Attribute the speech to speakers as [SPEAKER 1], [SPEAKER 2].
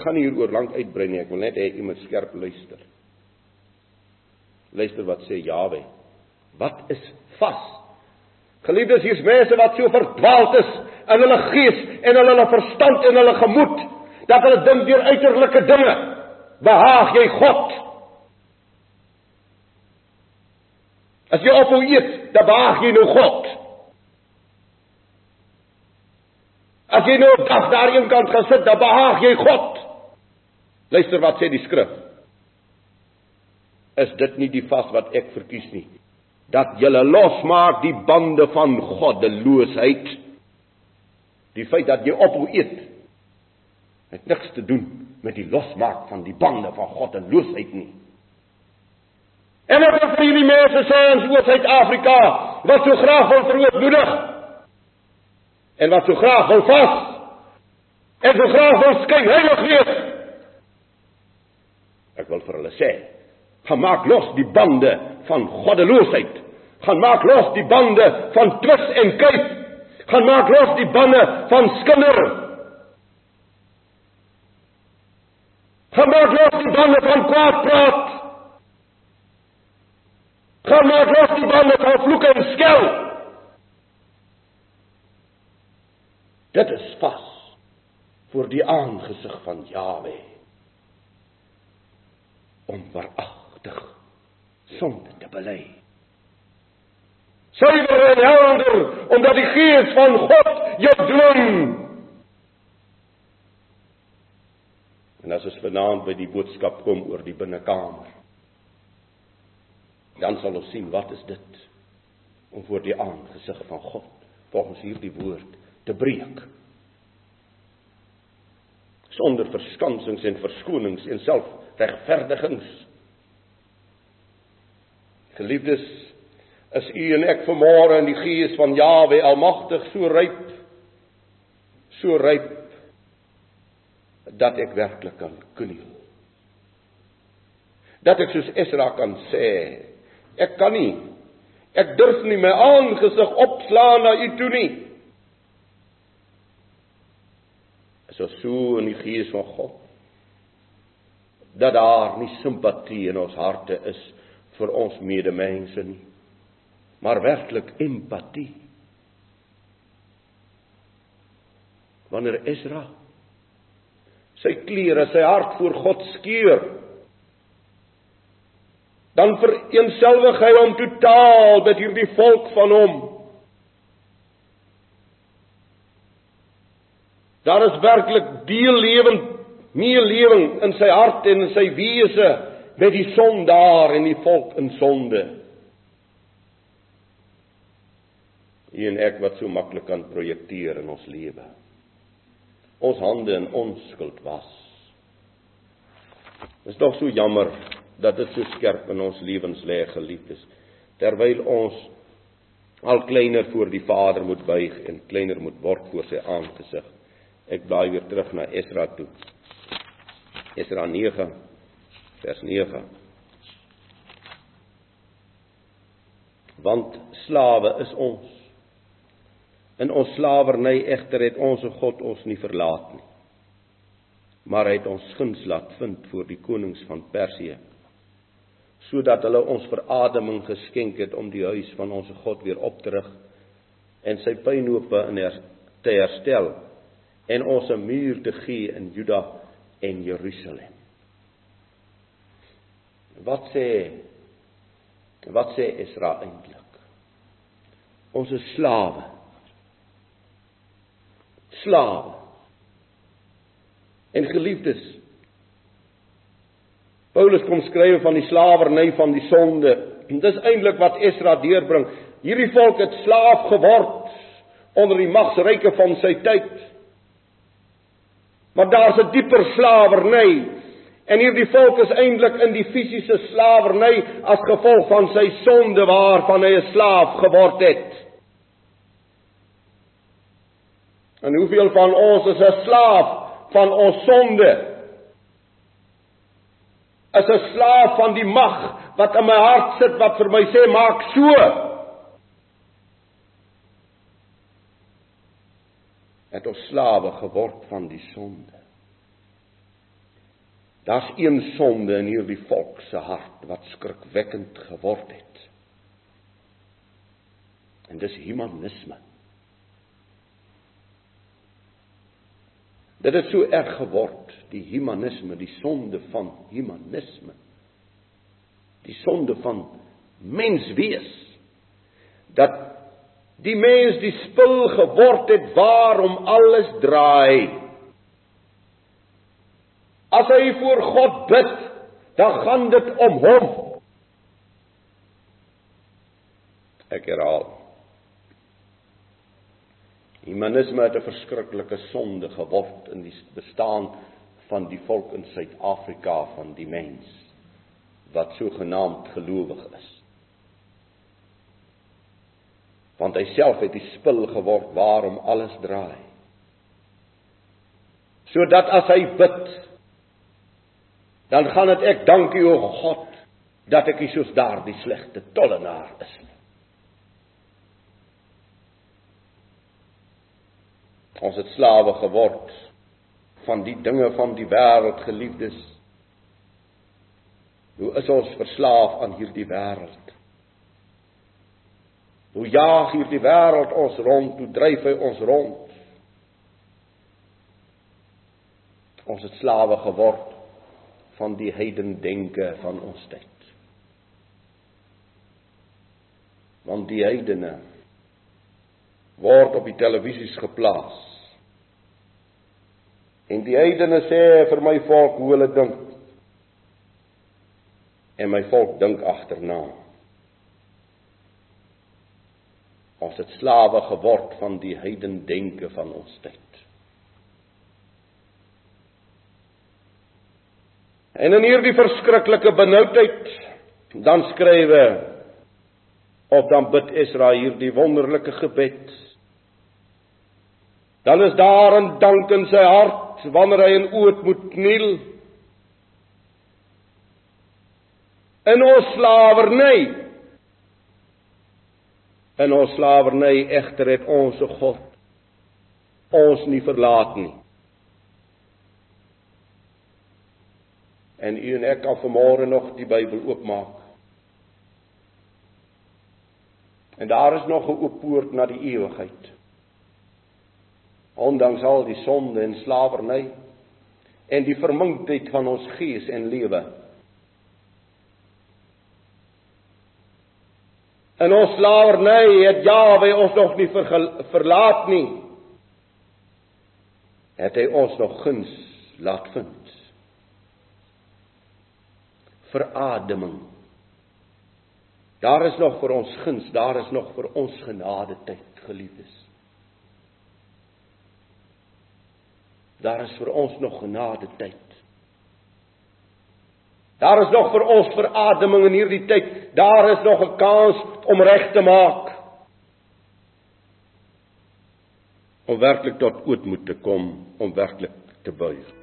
[SPEAKER 1] Ek gaan nie hieroor lank uitbrei nie, ek wil net hê jy moet skerp luister. Luister wat sê Jawe. Wat is vas? Geliefdes, hier's mense wat so verdwaald is in hulle gees en in hulle verstand en hulle gemoed dat hulle dink deur uiterlike dinge behaag jy God. As jy ophou eet, dan behaag jy nou God. As jy nou dag daar een kant gesit, dan behaag jy God. Luister wat sê die skrif. Is dit nie die vas wat ek verkies nie? Dat jy losmaak die bande van goddeloosheid. Die feit dat jy ophou eet het niks te doen met die losmaak van die bande van goddeloosheid nie. En wat vir hierdie mense sê in Suid-Afrika wat so graag wil verootmoedig en wat so graag wil vas en so graag wil skyn heilig wees. Sê, gaan maak los die bande van goddeloosheid. Gaan maak los die bande van twis en kyk. Gaan maak los die bande van skinder. Gaan maak los die bande van kwaad praat. Gaan maak los die bande van vloek en skel. Dit is vas voor die aangesig van Jahwe om veragtig sonde te bely. Suiwer en helder omdat die gees van God jou dwing. En as ons vanaand by die boodskap kom oor die binnekamer, dan sal ons sien wat is dit om voor die aangesig van God volgens hierdie woord te breek. Sonder verskansings en verskonings en selfregverdigings. Geliefdes, is u en ek vanmôre in die gees van Jawe Almagtig so ryp so ryp dat ek werklik kan kniel. Dat ek soos Esra kan sê, ek kan nie ek durf nie my aangesig opslaan na u toe nie. is ons so in die gees van God dat daar nie simpatie in ons harte is vir ons medemense nie maar werklik empatie wanneer Esra sy klere sy hart voor God skeur dan vereenselwig hy hom totaal met hierdie volk van hom. Daar is werklik deellewend meelewing in sy hart en in sy wese met die sondaar en die volk in sonde. U en ek wat so maklik kan projekteer in ons lewe. Ons hande in onskuld was. Dit is tog so jammer dat dit so skerp in ons lewens lê geliefdes. Terwyl ons al kleiner voor die Vader moet buig en kleiner moet word voor sy aangesig. Ek blaai weer terug na Esra toe. Esra 9 vers 9. Want slawe is ons. In ons slawerny egter het ons God ons nie verlaat nie. Maar hy het ons guns laat vind voor die konings van Persië sodat hulle ons verademing geskenk het om die huis van ons God weer op te rig en sy pynhope in her, te herstel en ons 'n muur te gee in Juda en Jerusalem. Wat sê wat sê Israel eintlik? Ons is slawe. Slawe. En geliefdes, Paulus kom skryf van die slawerny van die sonde. En dis eintlik wat Esra deurbring. Hierdie volk het slaaf geword onder die magsryke van sy tyd. Maar daar's 'n dieper slawerny. En hierdie volk is eintlik in die fisiese slawerny as gevolg van sy sonde waarvan hy 'n slaaf geword het. En hoeveel van ons is 'n slaaf van ons sonde? As 'n slaaf van die mag wat in my hart sit wat vir my sê maak so. Het ons slawe geword van die sonde. Daar's een sonde in hierdie volk se hart wat skrikwekkend geword het. En dis humanisme. Dit het so erg geword, die humanisme, die sonde van humanisme. Die sonde van menswees. Dat die mens die spul geword het waarom alles draai. As hy voor God bid, dan gaan dit om hom. Ek herhaal. Humanisme het 'n verskriklike sonde geword in die bestaan van die volk in Suid-Afrika van die mens wat sogenaamd gelowig is. Want hy self het die spil geword waarom alles draai. Sodat as hy bid, dan gaan dit ek dankie o God dat ek nie soos daardie slegte tollenaar is nie. Ons het slawe geword van die dinge van die wêreld, geliefdes. Hoe is ons verslaaf aan hierdie wêreld? Hoe jaag hierdie wêreld ons rond, hoe dryf hy ons rond? Ons het slawe geword van die heidendenke van ons tyd. Want die heidene word op die televisies geplaas En die heidene sê vir my volk hoe hulle dink. En my volk dink agterna. Ons het slawe geword van die heidendenke van ons tyd. En in hierdie verskriklike benoudheid dan skrywe of dan bid Esra hierdie wonderlike gebed. Dan is daar 'n dank in sy hart wanneer hy in oot moet kniel in ons slawerny in ons slawerny egter het ons God ons nie verlaat nie en u en ek kan vanmôre nog die Bybel oopmaak en daar is nog 'n oop poort na die ewigheid ondanks al die sonde en slawerny en die verminkheid van ons gees en lewe. En ons slawerny het Jawe ons nog nie verlaat nie. Het hy ons nog guns laat vind. Verademing. Daar is nog vir ons guns, daar is nog vir ons genade tyd, geliefdes. Daar is vir ons nog genade tyd. Daar is nog vir ons verademing in hierdie tyd. Daar is nog 'n kans om reg te maak. Om werklik tot ootmoed te kom, om werklik te buig.